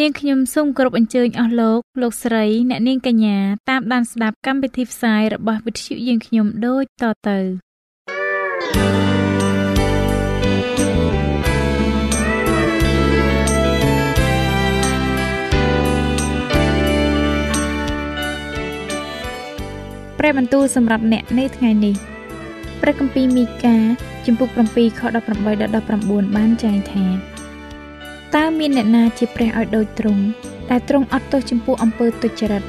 នាងខ្ញុំសូមគោរពអញ្ជើញអស់លោកលោកស្រីអ្នកនាងកញ្ញាតាមដានស្ដាប់កម្មវិធីផ្សាយរបស់វិទ្យុយើងខ្ញុំដូចតទៅព្រះបន្ទូលសម្រាប់អ្នកនៅថ្ងៃនេះព្រះគម្ពីរមីកាជំពូក7ខ18ដល់19បានចែងថា តើមានអ្នកណាជាព្រះឲ្យដូចទ្រង់ដែលទ្រង់អត់ទោសចំពោះអំពើទុច្ចរិត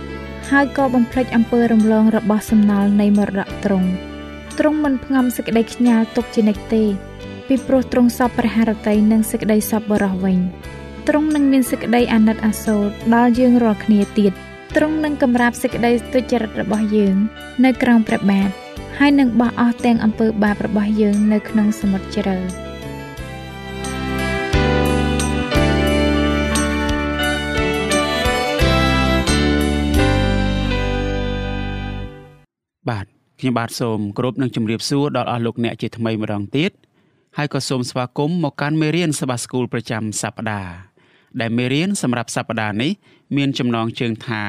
ហើយក៏បំភ្លេចអំពើរំលងរបស់សំណល់នៃមរតកទ្រង់ទ្រង់មិនផ្ងំសេចក្តីខ្ញាល់ទុកជានិច្ចទេ ពីព្រោះទ្រង់សពព្រះハរតីនិងសេចក្តីសពបរោះវិញទ្រង់នឹងមានសេចក្តីអាណិតអាសូរដល់យើងរាល់គ្នាទៀតទ្រង់នឹងកម្រាបសេចក្តីទុច្ចរិតរបស់យើង នៅក្រោមព្រះបាទហើយនឹងបោះអស់ទាំងអំពើបាបរបស់យើងនៅក្នុងសមុទ្រជ្រៅ បាទខ្ញុំបាទសូមគោរពនឹងជម្រាបសួរដល់អស់លោកអ្នកជាថ្មីម្ដងទៀតហើយក៏សូមស្វាគមន៍មកកាន់មេរៀនសបាស្គូលប្រចាំសប្ដាហ៍ដែលមេរៀនសម្រាប់សប្ដាហ៍នេះ មានចំណងជើងថា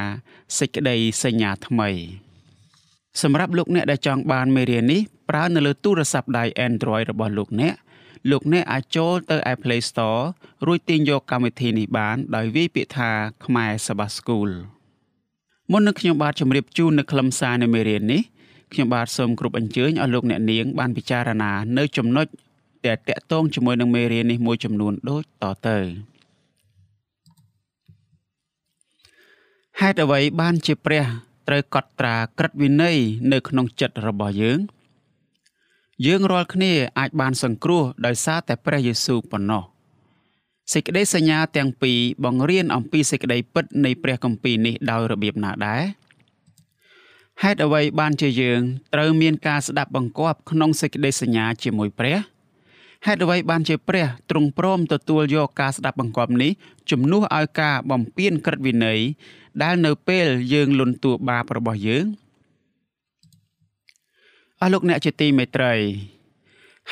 សេចក្តីសញ្ញាថ្មី សម្រាប់លោកអ្នកដែលចង់បានមេរៀននេះប្រើនៅលើទូរស័ព្ទដៃ Android របស់លោកអ្នកលោកអ្នកអាចចូលទៅឯ Play Store រួចទាញយកកម្មវិធីនេះបាន ដោយវាយពាក្យថាខ្មែរសបាស្គូលមុននឹងខ្ញុំបាទជម្រាបជូននៅខ្លឹមសារនៃមេរៀននេះ ខ្ញុំបាទសូមគ្រប់អញ្ជើញឲ្យលោកអ្នកនាងបានពិចារណានៅចំណុចដែលតកតងជាមួយនឹងមេរៀននេះមួយចំនួនដូចតទៅហេតុអ្វីបានជាព្រះត្រូវកត់ត្រាក្រឹតវិន័យនៅក្នុងចិត្តរបស់យើង យើងរាល់គ្នាអាចបានសង្គ្រោះដោយសារតែព្រះយេស៊ូវប៉ុណ្ណោះសេចក្តីសញ្ញាទាំងពីរបង្រៀនអំពីសេចក្តីពិតនៃព្រះគម្ពីរនេះដោយរបៀបណាដែរ ហេតុអ្វីបានជាយើងត្រូវមានការស្ដាប់បង្គាប់ក្នុងសេចក្តីសញ្ញាជាមួយព្រះហេតុអ្វីបានជាព្រះទ្រង់ព្រមទទួលយកការស្ដាប់បង្គាប់នេះជំនួសឲ្យការបំពានក្រឹតវិន័យដែលនៅពេលយើងលន់តួបាបរបស់យើងអស់លោកអ្នកជាទីមេត្រី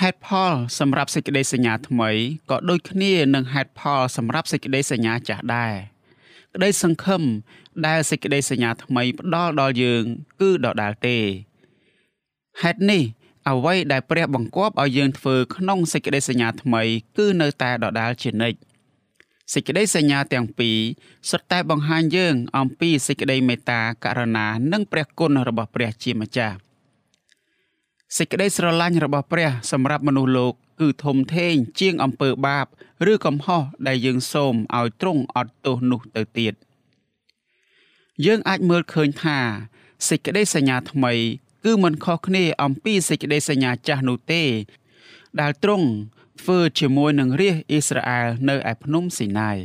ហេតុផលសម្រាប់សេចក្តីសញ្ញាថ្មីក៏ដូចគ្នានឹងហេតុផលសម្រាប់សេចក្តីសញ្ញាចាស់ដែរ ក្តីសង្ឃឹមដែលសេចក្តីសញ្ញាថ្មីផ្ដល់ដល់យើង គឺដដែលទេហេតុនេះអ្វីដែលព្រះបង្គាប់ឲ្យយើងធ្វើក្នុងសេចក្តីសញ្ញាថ្មី គឺនៅតែដដែលជានិច្ចសេចក្តីសញ្ញាទាំងពីរសុទ្ធតែបង្ហាញយើង អំពីសេចក្តីមេត្តាករុណា និងព្រះគុណរបស់ព្រះជាម្ចាស់សេចក្តីស្រឡាញ់របស់ព្រះសម្រាប់មនុស្សលោក គឺធំធេងជាងអំពើបាប ឬកំហុសដែលយើងសូមឲ្យទ្រង់អត់ទោសនោះទៅទៀតយើងអាចមើលឃើញថាសេចក្តីសញ្ញាថ្មី គឺមិនខុសគ្នាអំពីសេចក្តីសញ្ញាចាស់នោះទេ ដែលទ្រង់ធ្វើជាមួយនឹងរាជអ៊ីស្រាអែលនៅឯភ្នំស៊ីណាយ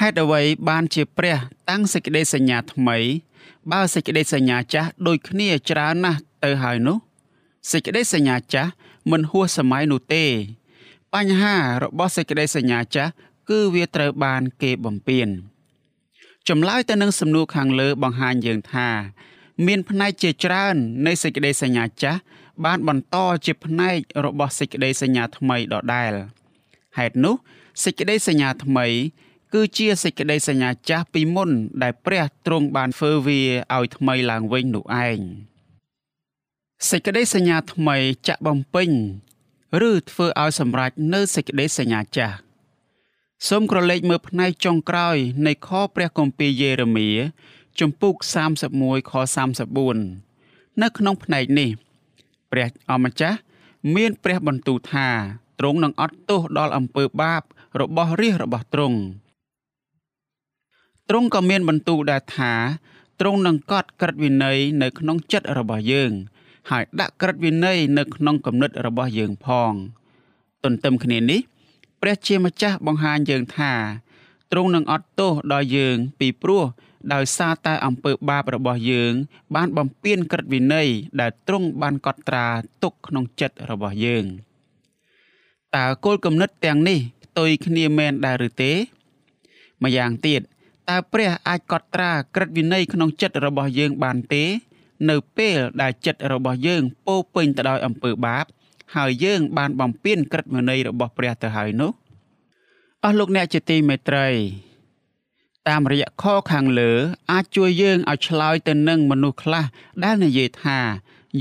ហេតុអ្វីបានជាព្រះតាំងសេចក្តីសញ្ញាថ្មី បើសេចក្តីសញ្ញាចាស់ដូចគ្នាច្រើនណាស់ទៅហើយនោះសេចក្តីសញ្ញាចាស់ មិនហួសសម័យនោះទេ បញ្ហារបស់សេចក្តីសញ្ញាចាស់គឺវាត្រូវបានគេបំពេញចម្លើយទៅនឹងសំណួរខាងលើបង្ហាញយើងថា មានផ្នែកជាច្រើននៃសេចក្តីសញ្ញាចាស់បានបន្តជាផ្នែករបស់សេចក្តីសញ្ញាថ្មីដដែលហេតុនោះសេចក្តីសញ្ញាថ្មី គឺជាសេចក្តីសញ្ញាចាស់ពីមុន ដែលព្រះទ្រង់បានធ្វើវាឲ្យថ្មីឡើងវិញនោះឯង សេចក្តីសញ្ញាថ្មីចាក់បំពេញ ឬធ្វើឲ្យសម្រេចនៅសេចក្តីសញ្ញាចាស់សូមក្រឡេកមើលផ្នែកចុងក្រោយ នៃខព្រះគម្ពីរយេរេមៀជំពូក31ខ34នៅក្នុងផ្នែកនេះ ព្រះអម្ចាស់មានព្រះបន្ទូលថាទ្រង់នឹងអត់ទោសដល់អំពើបាប របស់រាជរបស់ទ្រង់ទ្រង់ក៏មានបន្ទូលដែរថាទ្រង់នឹងកត់ក្រឹតវិន័យនៅក្នុងចិត្តរបស់យើង ហើយដាក់ក្រឹតវិន័យនៅក្នុងគំនិតរបស់យើងផង ទន្ទឹមគ្នានេះ ព្រះជាម្ចាស់បង្ហាញយើងថាទ្រង់នឹងអត់ទោសដល់យើងពីព្រោះដោយសារតែអំពើបាបរបស់យើង បានបំពានក្រឹតវិន័យដែលទ្រង់បានកត់ត្រាទុកក្នុងចិត្តរបស់យើងតើគោលគំនិតទាំងនេះផ្ទុយគ្នាមែនដែរឬទេម្យ៉ាងទៀតតើព្រះអាចកត់ត្រាក្រឹតវិន័យក្នុងចិត្តរបស់យើងបានទេ នៅពេលដែលចិត្តរបស់យើងពោពេញទៅដោយអំពើបាប ហើយយើងបានបំពានក្រឹតវិន័យរបស់ព្រះទៅហើយនោះអស់លោកអ្នកជាទីមេត្រីតាមរយៈខខាងលើ អាចជួយយើងឲ្យឆ្លើយទៅនឹងមនុស្សខ្លះដែលនិយាយថា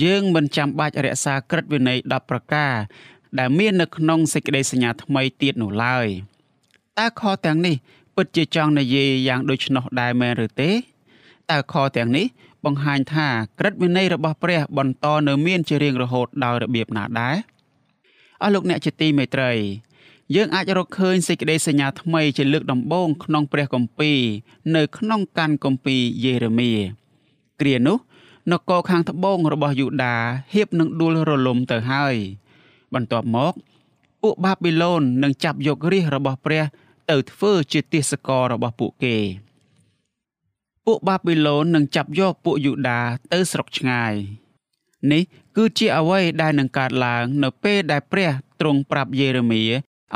យើងមិនចាំបាច់រក្សាក្រឹតវិន័យ10ប្រការ ដែលមាននៅក្នុងសេចក្តីសញ្ញាថ្មីទៀតនោះឡើយតើខទាំងនេះពិតជាចង់និយាយយ៉ាងដូច្នោះដែរមែនឬទេតើខទាំងនេះ បង្ហាញថាក្រឹតវិន័យរបស់ព្រះបន្តនៅមានជារៀងរហូតដោយរបៀបណាដែរអស់លោកអ្នកជាទីមេត្រីយើងអាចរកឃើញសេចក្តីសញ្ញាថ្មីជាលើកដំបូងក្នុងព្រះគម្ពីរនៅក្នុងកាន់គម្ពីរយេរេមៀគ្រានោះនគរខាងត្បូងរបស់យូដាហៀបនឹងដួលរលំទៅហើយ បន្ទាប់មក ពួកបាប៊ីឡូននឹងចាប់យករាជរបស់ព្រះ ទៅធ្វើជាទាសកររបស់ពួកគេ ពួកបាប៊ីឡូននឹងចាប់យកពួកយូដាទៅស្រុកឆ្ងាយនេះគឺជាអ្វីដែលនឹងកើតឡើងនៅពេលដែលព្រះទ្រង់ប្រាប់យេរេមៀ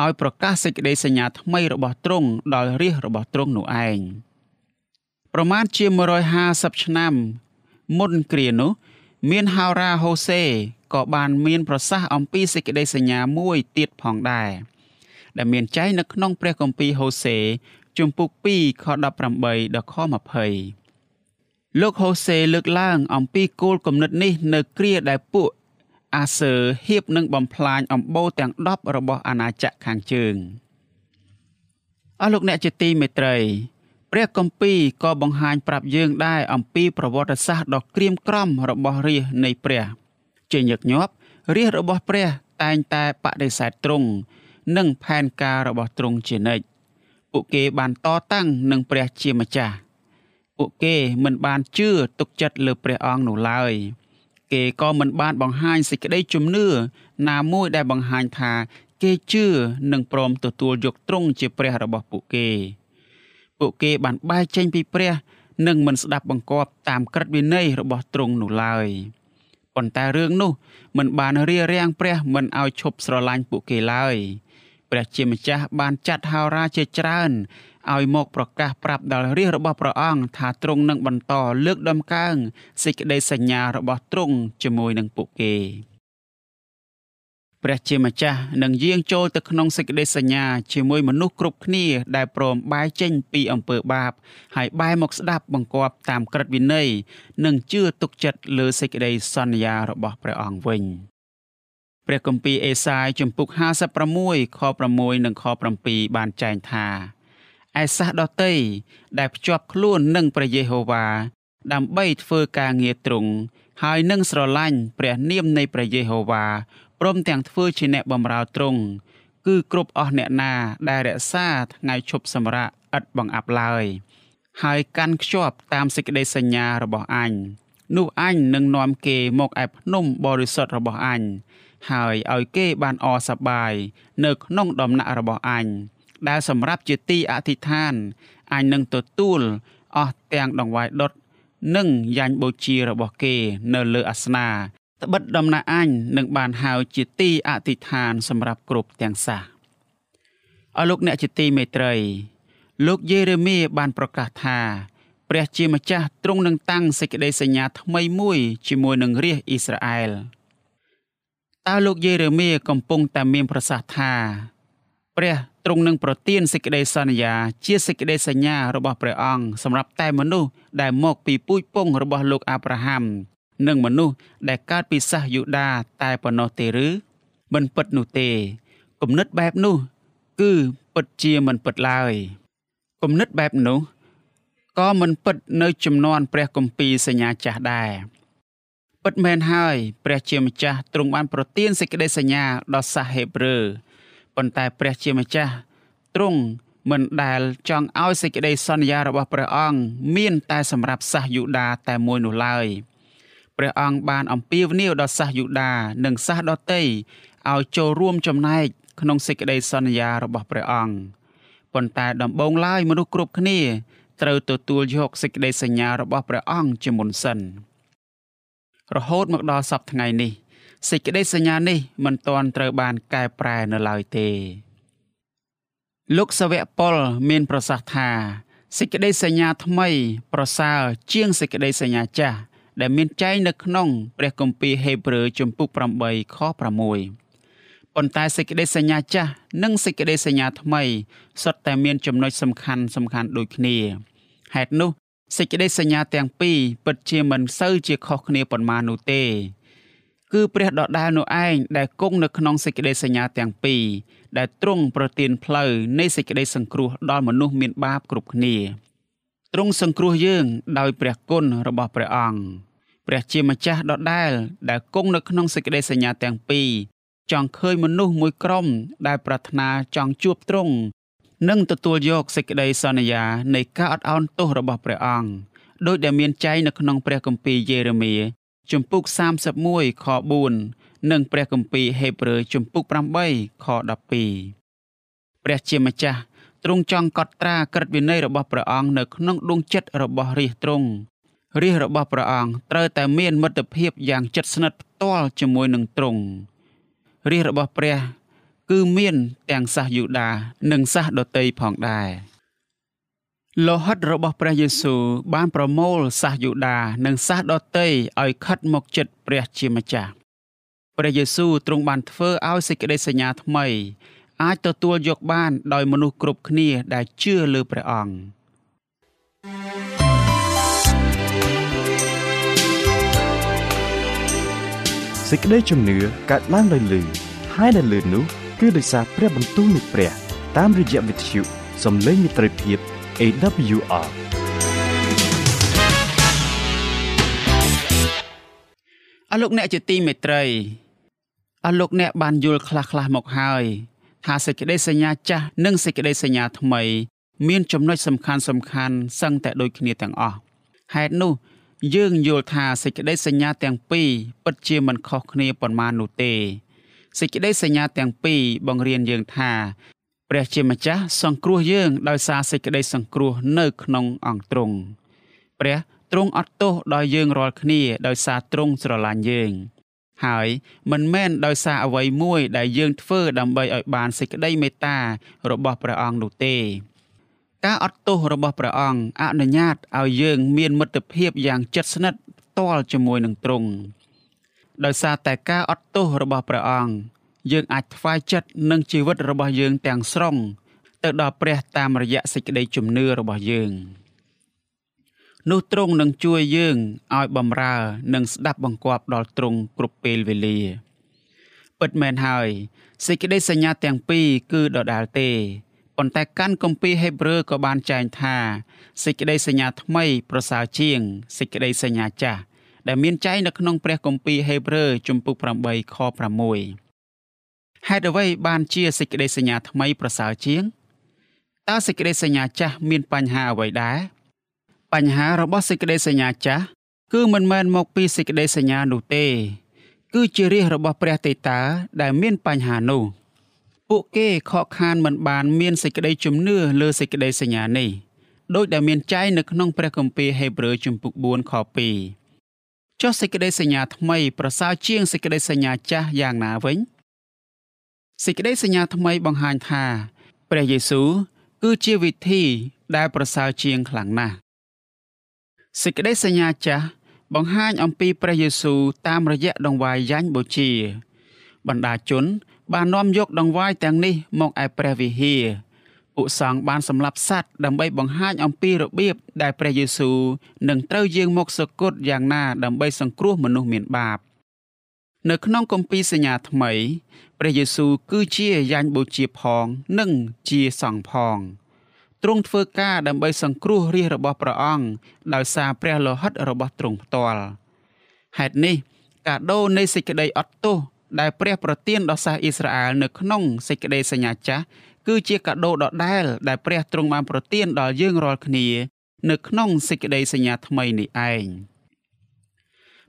ឲ្យប្រកាសសេចក្តីសញ្ញាថ្មីរបស់ទ្រង់ដល់រាជរបស់ទ្រង់នោះឯងប្រមាណជា150ឆ្នាំមុនគ្រានោះមានហោរាហូសេក៏បានមានប្រសាសន៍អំពីសេចក្តីសញ្ញាមួយទៀតផងដែរដែលមានចែងនៅក្នុងព្រះគម្ពីរហូសេ ជំពូក2ខ18ដល់ខ20លោកហូសេលើកឡើងអំពីគោលគំនិតនេះនៅគ្រាដែលពួកអាសឺហៀបនឹងបំផ្លាញអំបូរទាំង10របស់អាណាចក្រខាងជើងអស់លោកអ្នកជាទីមេត្រីព្រះគម្ពីរក៏បង្ហាញប្រាប់យើងដែរអំពីប្រវត្តិសាស្ត្រដ៏ក្រៀមក្រំរបស់រាជនៃព្រះជាញឹកញាប់រាជរបស់ព្រះតែងតែបដិសេធទ្រង់និងផែនការរបស់ទ្រង់ជានិច្ច ពួកគេបានតតាំងនឹងព្រះជាម្ចាស់ពួកគេមិនបានជឿទុកចិត្តលើព្រះអង្គនោះឡើយគេក៏មិនបានបង្ហាញសេចក្តីជំនឿណាមួយដែលបង្ហាញថាគេជឿនិងព្រមទទួលយកទ្រង់ជាព្រះរបស់ពួកគេ ពួកគេបានបែកចេញពីព្រះនិងមិនស្ដាប់បង្គាប់តាមក្រឹតវិន័យរបស់ទ្រង់នោះឡើយប៉ុន្តែរឿងនោះមិនបានរារាំងព្រះមិនឲ្យឈប់ស្រឡាញ់ពួកគេឡើយ ព្រះជាម្ចាស់បានចាត់ហោរាជាច្រើនឲ្យមកប្រកាសប្រាប់ដល់រាជរបស់ព្រះអង្គថាទ្រង់នឹងបន្តលើកដំកើងសេចក្តីសញ្ញារបស់ទ្រង់ជាមួយនឹងពួកគេព្រះជាម្ចាស់នឹងយាងចូលទៅក្នុងសេចក្តីសញ្ញាជាមួយមនុស្សគ្រប់គ្នាដែលព្រមបែរចេញពីអំពើបាប ហើយបែរមកស្ដាប់បង្គាប់តាមក្រឹតវិន័យនិងជឿទុកចិត្តលើសេចក្តីសន្យារបស់ព្រះអង្គវិញ ព្រះគម្ពីរអេសាយជំពូក56ខ6និងខ7បានចែងថាឯសះដតីដែលភ្ជាប់ខ្លួននឹងព្រះយេហូវ៉ាដើម្បីធ្វើការងារទ្រង់ហើយនឹងស្រឡាញ់ព្រះនាមនៃព្រះយេហូវ៉ាព្រមទាំងធ្វើជាអ្នកបម្រើទ្រង់គឺគ្រប់អស់អ្នកណាដែលរក្សាថ្ងៃឈប់សម្រាកឥតបង្អាប់ឡើយ ហើយកាន់ខ្ជាប់តាមសេចក្តីសញ្ញារបស់អញនោះអញនឹងនាំគេមកឯភ្នំបរិសុទ្ធរបស់អញ ហើយឲ្យគេបានអសប្បាយនៅក្នុងដំណាក់របស់អញដែលសម្រាប់ជាទីអធិដ្ឋានអញនឹងទទួលអស់ទាំងដង្វាយដុតនិងយ៉ាញ់បូជារបស់គេនៅលើអាសនាត្បិតដំណាក់អញនឹងបានហៅជាទីអធិដ្ឋានសម្រាប់គ្រប់ទាំងសះអរលោកអ្នកជាទីមេត្រី លោកយេរេមៀបានប្រកាសថាព្រះជាម្ចាស់ទ្រង់នឹងតាំងសេចក្តីសញ្ញាថ្មីមួយជាមួយនឹងរាជអ៊ីស្រាអែល តើលោកយេរេមៀកំពុងតែមានប្រសាសន៍ថាព្រះទ្រង់នឹងប្រទានសេចក្តីសន្យា ជាសេចក្តីសញ្ញារបស់ព្រះអង្គសម្រាប់តែមនុស្សដែលមកពីពូជពងរបស់លោកអាប់រ៉ាហាំនិងមនុស្សដែលកើតពីសាសយូដាតែប៉ុណ្ណោះទេឬមិនពិតនោះទេគំនិតបែបនោះ គឺពិតជាមិនពិតឡើយគំនិតបែបនោះក៏មិនពិតនៅចំនួនព្រះគម្ពីរសញ្ញាចាស់ដែរ ពិតមែនហើយព្រះជាម្ចាស់ទ្រង់បានប្រទានសេចក្តីសញ្ញាដល់សាសហេប្រឺប៉ុន្តែព្រះជាម្ចាស់ទ្រង់មិនដែលចង់ឲ្យសេចក្តីសន្យារបស់ព្រះអង្គមានតែសម្រាប់សាសយូដាតែមួយនោះឡើយព្រះអង្គបានអំពាវនាវដល់សាសយូដានិងសាសដទៃឲ្យចូលរួមចំណែកក្នុងសេចក្តីសន្យារបស់ព្រះអង្គប៉ុន្តែដំបូងឡើយមនុស្សគ្រប់គ្នាត្រូវទទួលយកសេចក្តីសញ្ញារបស់ព្រះអង្គជាមុនសិន រហូតមកដល់សប្តាហ៍ថ្ងៃនេះសេចក្តីសញ្ញានេះមិនទាន់ត្រូវបានកែប្រែនៅឡើយទេ លោកសាវកប៉ុលមានប្រសាសន៍ថាសេចក្តីសញ្ញាថ្មី ប្រសើរជាងសេចក្តីសញ្ញាចាស់ដែលមានចែងនៅក្នុងព្រះគម្ពីរហេព្រើរជំពូក8ខ6ប៉ុន្តែសេចក្តីសញ្ញាចាស់និងសេចក្តីសញ្ញាថ្មីសុទ្ធតែមានចំណុចសំខាន់សំខាន់ដូចគ្នាហេតុនោះ សេចក្តីសញ្ញាទាំងពីរពិតជាមិនសូវជាខុសគ្នាប៉ុន្មាននោះទេ គឺព្រះដដាលនោះឯងដែលគង់នៅក្នុងសេចក្តីសញ្ញាទាំងពីរដែលទ្រង់ប្រទានផ្លូវនៃសេចក្តីសង្គ្រោះដល់មនុស្សមានបាបគ្រប់គ្នាទ្រង់សង្គ្រោះយើងដោយព្រះគុណរបស់ព្រះអង្គព្រះជាម្ចាស់ដដែលដែលគង់នៅក្នុងសេចក្តីសញ្ញាទាំងពីរចង់ឃើញមនុស្សមួយក្រុមដែលប្រាថ្នាចង់ជួបទ្រង់ និងទទួលយកសេចក្តីសន្យានៃការអត់ឱនទោសរបស់ព្រះអង្គដោយដែលមានចែងនៅក្នុងព្រះគម្ពីរយេរេមៀជំពូក31ខ4និងព្រះគម្ពីរហេព្រើរជំពូក8ខ12ព្រះជាម្ចាស់ទ្រង់ចង់កត់ត្រាក្រឹតវិន័យរបស់ព្រះអង្គនៅក្នុងដួងចិត្តរបស់រាជទ្រង់រាជរបស់ព្រះអង្គត្រូវតែមានមិត្តភាពយ៉ាងជិតស្និទ្ធផ្ទាល់ជាមួយនឹងទ្រង់រាជរបស់ព្រះ គឺមានទាំងសាសយូដា និងសាសដតីផងដែរលោហិតរបស់ព្រះយេស៊ូវបានប្រមូលសាសយូដា និងសាសដតីឲ្យខិតមកចិត្តព្រះជាម្ចាស់ព្រះយេស៊ូវទ្រង់បានធ្វើឲ្យសេចក្តីសញ្ញាថ្មី អាចទទួលយកបានដោយមនុស្សគ្រប់គ្នាដែលជឿលើព្រះអង្គសេចក្តីជំនឿកើតឡើងដោយលឺហើយដែលលឺនោះ គឺដោយសារព្រះបន្ទូលនៃព្រះ តាមរយៈវិទ្យុសំឡេងមិត្តភាព AWR អរលោកអ្នកជាទីមេត្រីអរលោកអ្នកបានយល់ខ្លះខ្លះមកហើយថាសេចក្តីសញ្ញាចាស់និងសេចក្តីសញ្ញាថ្មី មានចំណុចសំខាន់សំខាន់សឹងតែដូចគ្នាទាំងអស់ហេតុនោះ យើងយល់ថាសេចក្តីសញ្ញាទាំងពីរពិតជាមិនខុសគ្នាប៉ុន្មាននោះទេ សេចក្តីសញ្ញាទាំងពីរបង្រៀនយើងថាព្រះជាម្ចាស់សង្គ្រោះយើងដោយសារសេចក្តីសង្គ្រោះនៅក្នុងអង្គទ្រង់ព្រះទ្រង់អត់ទោសដល់យើងរាល់គ្នាដោយសារទ្រង់ស្រឡាញ់យើងហើយមិនមែនដោយសារអ្វីមួយដែលយើងធ្វើដើម្បីឲ្យបានសេចក្តីមេត្តារបស់ព្រះអង្គនោះទេការអត់ទោសរបស់ព្រះអង្គអនុញ្ញាតឲ្យយើងមានមិត្តភាពយ៉ាងជិតស្និទ្ធផ្ទាល់ជាមួយនឹងទ្រង់ ដោយសារតែការអត់ទោសរបស់ព្រះអង្គយើងអាចថ្វាយចិត្តនិងជីវិតរបស់យើងទាំងស្រុងទៅដល់ព្រះតាមរយៈសេចក្តីជំនឿរបស់យើងនោះទ្រង់នឹងជួយយើងឲ្យបំរើនិងស្ដាប់បង្គាប់ដល់ទ្រង់គ្រប់ពេលវេលា ពិតមែនហើយសេចក្តីសញ្ញាទាំងពីរគឺដដាលទេប៉ុន្តែកាន់គម្ពីរហេព្រើរក៏បានចែងថាសេចក្តីសញ្ញាថ្មីប្រសើរជាងសេចក្តីសញ្ញាចាស់ ដែលមានចែងនៅក្នុងព្រះគម្ពីរហេព្រើរជំពូក8ខ6ហេតុអ្វីបានជាសេចក្តីសញ្ញាថ្មីប្រសើរជាងតើសេចក្តីសញ្ញាចាស់មានបញ្ហាអ្វីដែរបញ្ហារបស់សេចក្តីសញ្ញាចាស់គឺមិនមែនមកពីសេចក្តីសញ្ញានោះទេ គឺជារាជរបស់ព្រះទេតាដែលមានបញ្ហានោះពួកគេខកខានមិនបានមានសេចក្តីជំនឿលើសេចក្តីសញ្ញានេះដោយដែលមានចែងនៅក្នុងព្រះគម្ពីរហេព្រើរជំពូក4ខ2 ចុះសេចក្តីសញ្ញាថ្មីប្រសើរជាងសេចក្តីសញ្ញាចាស់យ៉ាងណាវិញសេចក្តីសញ្ញាថ្មីបង្ហាញថាព្រះយេស៊ូវគឺជាវិធីដែលប្រសើរជាងខ្លាំងណាស់សេចក្តីសញ្ញាចាស់បង្ហាញអំពីព្រះយេស៊ូវតាមរយៈដង្វាយយ៉ាញ់បូជា បណ្ដាជនបាននាំយកដង្វាយទាំងនេះមកឯព្រះវិហារ ពួកសង្ឃបានសម្លាប់សត្វដើម្បីបង្ហាញអំពីរបៀបដែលព្រះយេស៊ូវនឹងត្រូវយាងមកសគត់យ៉ាងណាដើម្បីសង្គ្រោះមនុស្សមានបាបនៅក្នុងគម្ពីរសញ្ញាថ្មីព្រះយេស៊ូវគឺជាយ៉ាញ់បូជាផងនិងជាសង្ឃផងទ្រង់ធ្វើការដើម្បីសង្គ្រោះរាជរបស់ព្រះអង្គដោយសារព្រះលោហិតរបស់ទ្រង់ផ្ទាល់ហេតុនេះកាដូនៃសេចក្តីអត់ទោសដែលព្រះប្រទានដល់សាសអ៊ីស្រាអែលនៅក្នុងសេចក្តីសញ្ញាចាស់ គឺជាកាដូដដែលដែលព្រះទ្រង់បានប្រទានដល់យើងរាល់គ្នា នៅក្នុងសេចក្តីសញ្ញាថ្មីនេះឯង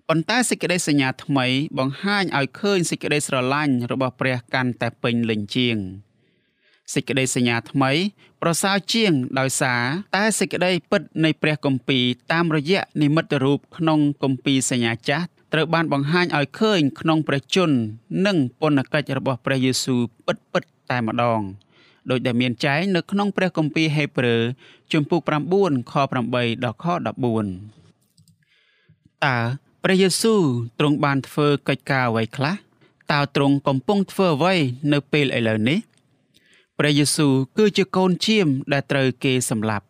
ប៉ុន្តែសេចក្តីសញ្ញាថ្មីបង្ហាញឲ្យឃើញសេចក្តីស្រឡាញ់របស់ព្រះកាន់តែពេញលេញជាងសេចក្តីសញ្ញាថ្មី ប្រសើរជាងដោយសារតែសេចក្តីពិតនៃព្រះគម្ពីរតាមរយៈនិមិត្តរូបក្នុងគម្ពីរសញ្ញាចាស់ត្រូវបានបង្ហាញឲ្យឃើញក្នុងព្រះជន្មនិងពន្ធកិច្ចរបស់ព្រះយេស៊ូវពិតពិតតែម្ដង ដោយដែលមានចែងនៅក្នុងព្រះគម្ពីរហេព្រើរជំពូក9ខ8ដល់ខ14តើព្រះយេស៊ូវទ្រង់បានធ្វើកិច្ចការអ្វីខ្លះតើទ្រង់កំពុងធ្វើអ្វីនៅពេលឥឡូវនេះព្រះយេស៊ូវគឺជាកូនឈាមដែលត្រូវគេសម្លាប់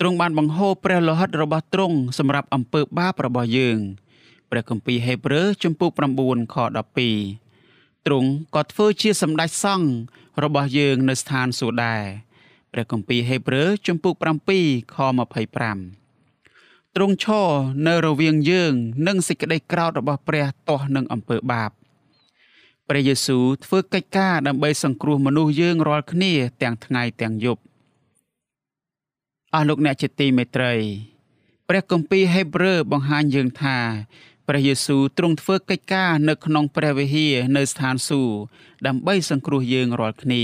ទ្រង់បានបង្ហូរព្រះលោហិតរបស់ទ្រង់សម្រាប់អំពើបាបរបស់យើងព្រះគម្ពីរហេព្រើរជំពូក9ខ12ទ្រង់ក៏ធ្វើជាសម្ដេចសង្ឃ របស់យើងនៅស្ថានសួគ៌ដែរព្រះគម្ពីរហេព្រើរជំពូក7ខ25ទ្រង់ឈរនៅរវាងយើង និងសេចក្តីក្រោធរបស់ព្រះទាស់នឹងអំពើបាបព្រះយេស៊ូវធ្វើកិច្ចការដើម្បីសង្គ្រោះមនុស្សយើងរាល់គ្នា ទាំងថ្ងៃទាំងយប់អស់លោកអ្នកជាទីមេត្រី ព្រះគម្ពីរហេព្រើរបង្ហាញយើងថា ព្រះយេស៊ូវទ្រង់ធ្វើកិច្ចការនៅក្នុងព្រះវិហារនៅស្ថានសួគ៌ដើម្បីសង្គ្រោះយើងរាល់គ្នា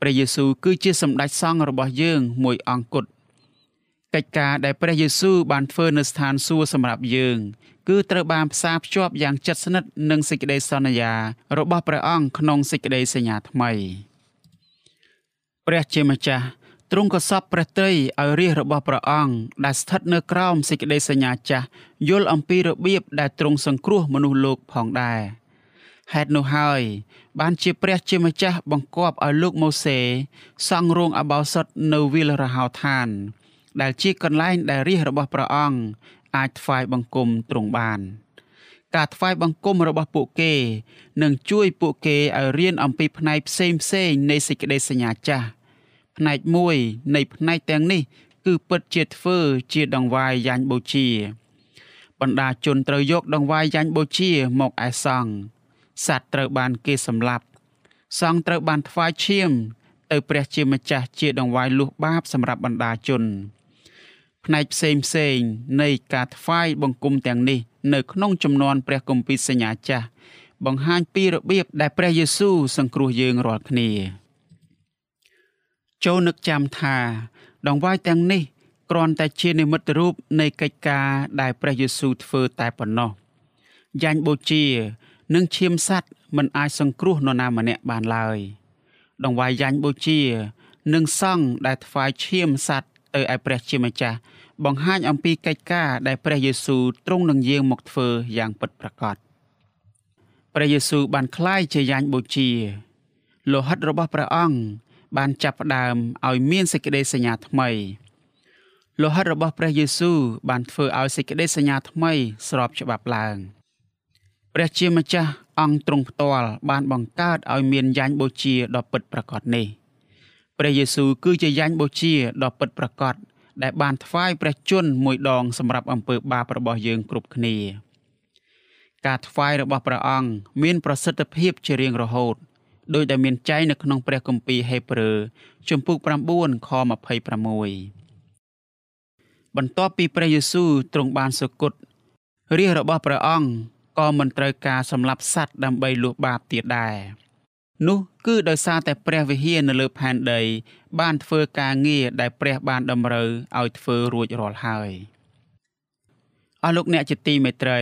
ព្រះយេស៊ូវគឺជាសម្ដេចសង្ឃរបស់យើងមួយអង្គគត់កិច្ចការដែលព្រះយេស៊ូវបានធ្វើនៅស្ថានសួគ៌សម្រាប់យើង គឺត្រូវបានផ្សារភ្ជាប់យ៉ាងជិតស្និទ្ធនឹងសេចក្តីសន្យា របស់ព្រះអង្គក្នុងសេចក្តីសញ្ញាថ្មីព្រះជាម្ចាស់ ទ្រង់ក៏សពព្រះត្រីឲ្យរាជរបស់ព្រះអង្គដែលស្ថិតនៅក្រោមសេចក្តីសញ្ញាចាស់យល់អំពីរបៀបដែលទ្រង់សង្គ្រោះមនុស្សលោកផងដែរហេតុនោះហើយបានជាព្រះជាម្ចាស់បង្គាប់ឲ្យលោកម៉ូសេសង់រោងអបោសុតនៅវិលរហោឋាន ដែលជាកន្លែងដែលរាជរបស់ព្រះអង្គអាចថ្វាយបង្គំទ្រង់បាន ការថ្វាយបង្គំរបស់ពួកគេនឹងជួយពួកគេឲ្យរៀនអំពីផ្នែកផ្សេងផ្សេងនៃសេចក្តីសញ្ញាចាស់ ផ្នែកមួយនៃផ្នែកទាំងនេះ គឺពិតជាធ្វើជាដង្វាយយ៉ាញ់បូជា បណ្ដាជនត្រូវយកដង្វាយយ៉ាញ់បូជាមកឯសង្ឃសត្វត្រូវបានគេសម្លាប់ សង្ឃត្រូវបានថ្វាយឈាម ទៅព្រះជាម្ចាស់ជាដង្វាយលុះបាបសម្រាប់បណ្ដាជន ផ្នែកផ្សេងផ្សេងនៃការថ្វាយបង្គំទាំងនេះ នៅក្នុងចំនួនព្រះគម្ពីរសញ្ញាចាស់បង្ហាញពីរបៀបដែលព្រះយេស៊ូវសង្គ្រោះយើងរាល់គ្នា ចូលនឹកចាំថាដងវាយទាំងនេះគ្រាន់តែជានិមិត្តរូបនៃកិច្ចការដែលព្រះយេស៊ូវធ្វើតែប៉ុណ្ណោះយ៉ាញ់បូជានិងឈាមសัตว์មិនអាចសង្គ្រោះនរណាម្នាក់បានឡើយដងវាយយ៉ាញ់បូជានិងសង់ដែលថ្វាយឈាមសัตว์ទៅឯព្រះជាម្ចាស់បង្ហាញអំពីកិច្ចការដែលព្រះយេស៊ូវទ្រង់នឹងយាងមកធ្វើយ៉ាងពិតប្រាកដព្រះយេស៊ូវបានក្លាយជាយ៉ាញ់បូជាលោហិតរបស់ព្រះអង្គ បានចាប់ផ្ដើមឲ្យមានសេចក្តីសញ្ញាថ្មីលោហិតរបស់ព្រះយេស៊ូវបានធ្វើឲ្យសេចក្តីសញ្ញាថ្មីស្របច្បាប់ឡើងព្រះជាម្ចាស់អង្គទ្រង់ផ្ទាល់បានបង្កើតឲ្យមានយ៉ាញ់បូជាដ៏ពិតប្រាកដនេះព្រះយេស៊ូវគឺជាយ៉ាញ់បូជាដ៏ពិតប្រាកដដែលបានថ្វាយព្រះជន្មមួយដងសម្រាប់អំពើបាបរបស់យើងគ្រប់គ្នា ការថ្វាយរបស់ព្រះអង្គមានប្រសិទ្ធភាពជារៀងរហូត ដោយដែលមានចែងនៅក្នុងព្រះគម្ពីរហេព្រើរជំពូក9ខ26បន្ទាប់ពីព្រះយេស៊ូវទ្រង់បានសុគតរាជរបស់ព្រះអង្គក៏មិនត្រូវការសម្លាប់សត្វដើម្បីលួសបាបទៀតដែរនោះគឺដោយសារតែព្រះវិហារនៅលើផែនដី បានធ្វើការងារដែលព្រះបានតម្រូវឲ្យធ្វើរួចរាល់ហើយអស់លោកអ្នកជាទីមេត្រី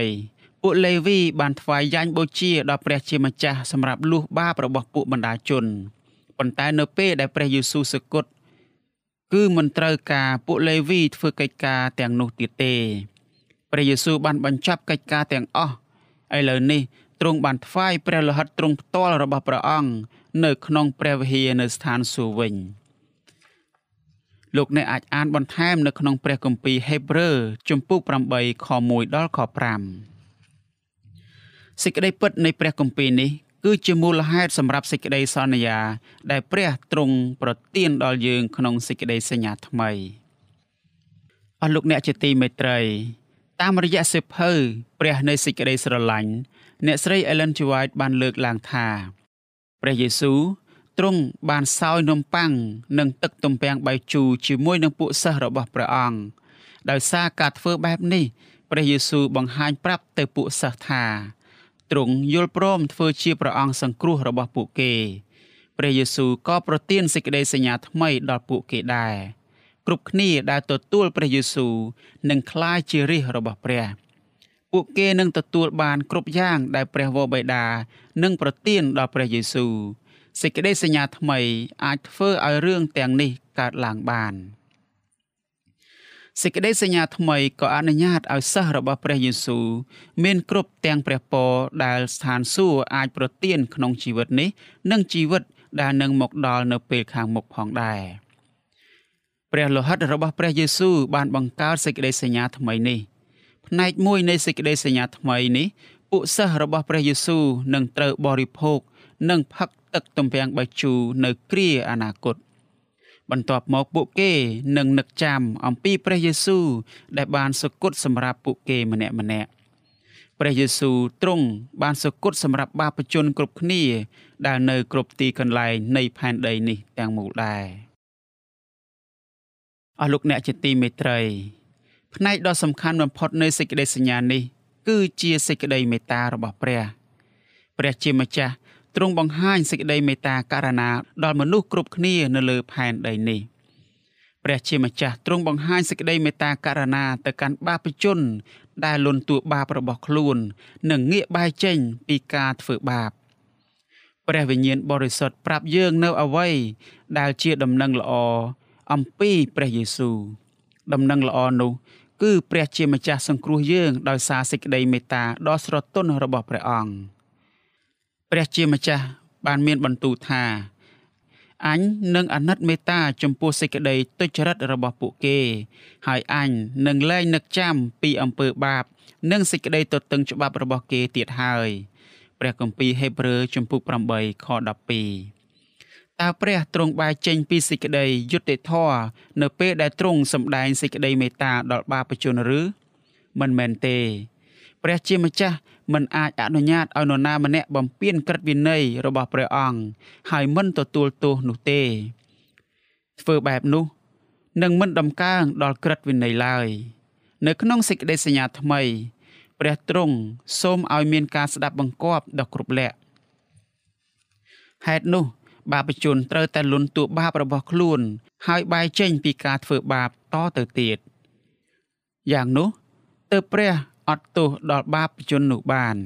ពួកលេវីបានថ្វាយយ៉ាញ់បូជាដល់ព្រះជាម្ចាស់សម្រាប់លុះបាបរបស់ពួកបណ្ដាជនប៉ុន្តែនៅពេលដែលព្រះយេស៊ូវសគត់គឺមិនត្រូវការពួកលេវីធ្វើកិច្ចការទាំងនោះទៀតទេព្រះយេស៊ូវបានបញ្ចប់កិច្ចការទាំងអស់ឥឡូវនេះទ្រង់បានថ្វាយព្រះលោហិតទ្រង់ផ្ទាល់របស់ព្រះអង្គនៅក្នុងព្រះវិហារនៅស្ថានសួគ៌វិញលោកអ្នកអាចអានបន្ថែមនៅក្នុងព្រះគម្ពីរហេព្រើរជំពូក8ខ1ដល់ខ5 សេចក្តីពិតនៃព្រះគម្ពីរនេះគឺជាមូលហេតុសម្រាប់សេចក្តីសន្យា ដែលព្រះទ្រង់ប្រទានដល់យើងក្នុងសេចក្តីសញ្ញាថ្មីអស់លោកអ្នកជាទីមេត្រី តាមរយៈសិភៅព្រះនៃសេចក្តីស្រឡាញ់អ្នកស្រី Ellen G. White បានលើកឡើងថាព្រះយេស៊ូវទ្រង់បានសោយនំប៉័ងនិងទឹកទំពាំងបាយជូរជាមួយនឹងពួកសិស្សរបស់ព្រះអង្គដោយសារការធ្វើបែបនេះព្រះយេស៊ូវបង្ហាញប្រាប់ទៅពួកសិស្សថា ទ្រង់យល់ព្រមធ្វើជាព្រះអង្គសង្គ្រោះរបស់ពួកគេព្រះយេស៊ូវក៏ប្រទានសេចក្តីសញ្ញាថ្មីដល់ពួកគេដែរគ្រប់គ្នាដែលទទួលព្រះយេស៊ូវនឹងក្លាយជារាជរបស់ព្រះពួកគេនឹងទទួលបានគ្រប់យ៉ាងដែលព្រះវរបិតានឹងប្រទានដល់ព្រះយេស៊ូវសេចក្តីសញ្ញាថ្មីអាចធ្វើឲ្យរឿងទាំងនេះកើតឡើងបាន សេចក្តីសញ្ញាថ្មីក៏អនុញ្ញាតឲ្យសិស្សរបស់ព្រះយេស៊ូវមានគ្រប់ទាំងព្រះពរដែលស្ថានសួគ៌អាចប្រទានក្នុងជីវិតនេះ និងជីវិតដែលនឹងមកដល់នៅពេលខាងមុខផងដែរព្រះលោហិតរបស់ព្រះយេស៊ូវបានបង្កើតសេចក្តីសញ្ញាថ្មីនេះផ្នែកមួយនៃសេចក្តីសញ្ញាថ្មីនេះពួកសិស្សរបស់ព្រះយេស៊ូវនឹងត្រូវបរិភោគនិងផឹកទឹកទំពាំងបាយជូរនៅគ្រាអនាគត បន្ទាប់មកពួកគេនឹងនឹកចាំអំពីព្រះយេស៊ូវដែលបានសុគតសម្រាប់ពួកគេម្នាក់ម្នាក់ព្រះយេស៊ូវទ្រង់បានសុគតសម្រាប់បាបជនគ្រប់គ្នា ដែលនៅគ្រប់ទីកន្លែងនៃផែនដីនេះទាំងមូលដែរអស់លោកអ្នកជាទីមេត្រី ផ្នែកដ៏សំខាន់បំផុតនៃសេចក្តីសញ្ញានេះ គឺជាសេចក្តីមេត្តារបស់ព្រះ ព្រះជាម្ចាស់ ទ្រង់បង្ហាញសេចក្តីមេត្តាករណាដល់មនុស្សគ្រប់គ្នានៅលើផែនដីនេះព្រះជាម្ចាស់ទ្រង់បង្ហាញសេចក្តីមេត្តាករណាទៅកាន់បាបជន ដែលលន់តួបាបរបស់ខ្លួន និងងាកបែរចេញពីការធ្វើបាបព្រះវិញ្ញាណបរិសុទ្ធប្រាប់យើងនៅអ្វីដែលជាដំណឹងល្អអំពីព្រះយេស៊ូវដំណឹងល្អនោះគឺព្រះជាម្ចាស់សង្គ្រោះយើងដោយសារសេចក្តីមេត្តាដ៏ស្រទន់របស់ព្រះអង្គ ព្រះជាម្ចាស់បានមានបន្ទូលថាអញនឹងអាណិតមេត្តាចំពោះសេចក្តីទុច្ចរិតរបស់ពួកគេ ហើយអញនឹងលែងនឹកចាំពីអំពើបាប និងសេចក្តីទទឹងច្បាប់របស់គេទៀតហើយព្រះគម្ពីរហេព្រើរជំពូក8ខ12តើព្រះទ្រង់បែរចេញពីសេចក្តីយុត្តិធម៌នៅពេលដែលទ្រង់សម្ដែងសេចក្តីមេត្តាដល់បាបជនឬមិនមែនទេ ព្រះជាម្ចាស់ មិនអាចអនុញ្ញាតឲ្យនរណាម្នាក់បំពានក្រឹតវិន័យរបស់ព្រះអង្គហើយមិនទទួលទោសនោះទេធ្វើបែបនោះនឹងមិនដំកើងដល់ក្រឹតវិន័យឡើយ នៅក្នុងសេចក្តីសញ្ញាថ្មី ព្រះទ្រង់សូមឲ្យមានការស្ដាប់បង្គាប់ដ៏គ្រប់លក្ខហេតុនោះ បាបជនត្រូវតែលន់តួបាបរបស់ខ្លួន ហើយបែរចេញពីការធ្វើបាបតទៅទៀតយ៉ាងនោះទើបព្រះ អត់ទោសដល់បាបជននោះបាន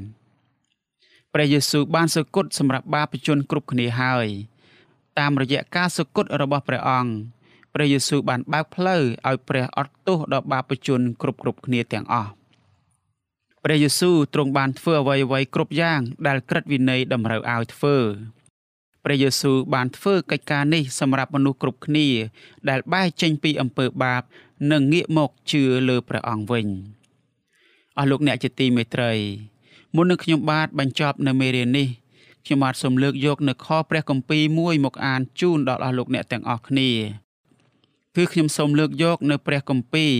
ព្រះយេស៊ូវបានសុគតសម្រាប់បាបជនគ្រប់គ្នាហើយតាមរយៈការសុគតរបស់ព្រះអង្គព្រះយេស៊ូវបានបើកផ្លូវឲ្យព្រះអត់ទោសដល់បាបជនគ្រប់គ្រប់គ្នាទាំងអស់ព្រះយេស៊ូវទ្រង់បានធ្វើអ្វីអ្វីគ្រប់យ៉ាងដែលក្រឹតវិន័យតម្រូវឲ្យធ្វើព្រះយេស៊ូវបានធ្វើកិច្ចការនេះសម្រាប់មនុស្សគ្រប់គ្នា ដែលបែរចេញពីអំពើបាប និងងាកមកជឿលើព្រះអង្គវិញ។ អស់លោកអ្នកជាទីមេត្រីមុននឹងខ្ញុំបាទបញ្ចប់នៅមេរៀននេះខ្ញុំបាទសូមលើកយកនៅខព្រះគម្ពីរមួយមកអានជូនដល់អស់លោកអ្នកទាំងអស់គ្នាគឺខ្ញុំសូមលើកយកនៅព្រះគម្ពីរ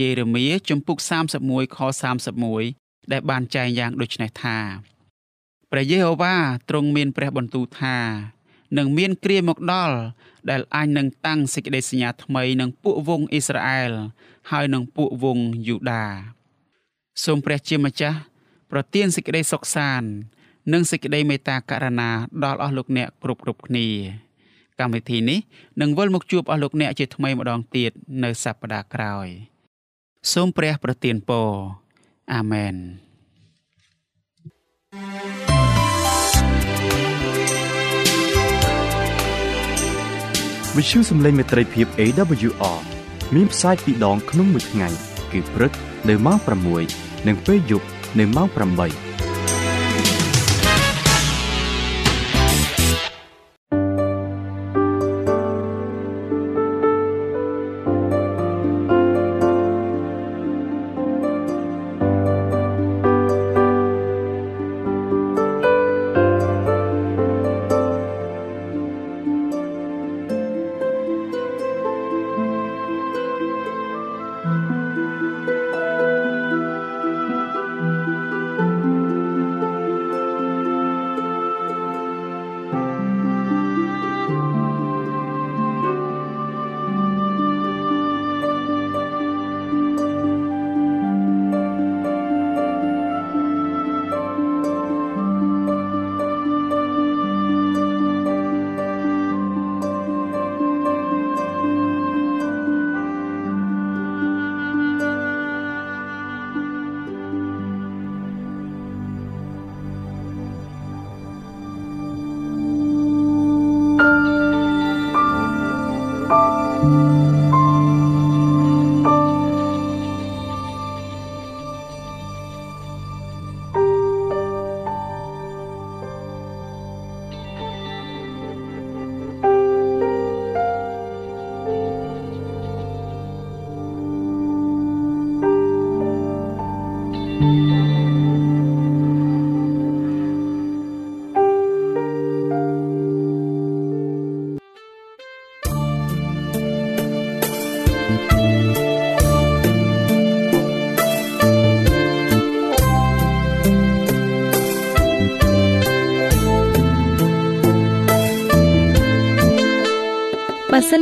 យេរេមៀជំពូក31ខ31ដែលបានចែងយ៉ាងដូចនេះថាព្រះយេហូវ៉ាទ្រង់មានព្រះបន្ទូលថានឹងមានគ្រាមកដល់ដែលអញនឹងតាំងសេចក្តីសញ្ញាថ្មីនឹងពួកវងអ៊ីស្រាអែលហើយនឹងពួកវងយូដា សូមព្រះជាម្ចាស់ប្រទានសេចក្តីសុខសាន្តនិងសេចក្តីមេត្តាករុណាដល់អស់លោកអ្នកគ្រប់គ្រប់គ្នា កម្មវិធីនេះនឹងវិលមកជួបអស់លោកអ្នកជាថ្មីម្ដងទៀតនៅសប្តាហ៍ក្រោយ សូមព្រះប្រទានពរអាមែនវិទ្យុសំឡេងមេត្រីភាព AWR មានផ្សាយពីរដងក្នុងមួយថ្ងៃគឺព្រឹកនៅម៉ោង6 និងពេលយប់នៅម៉ោង8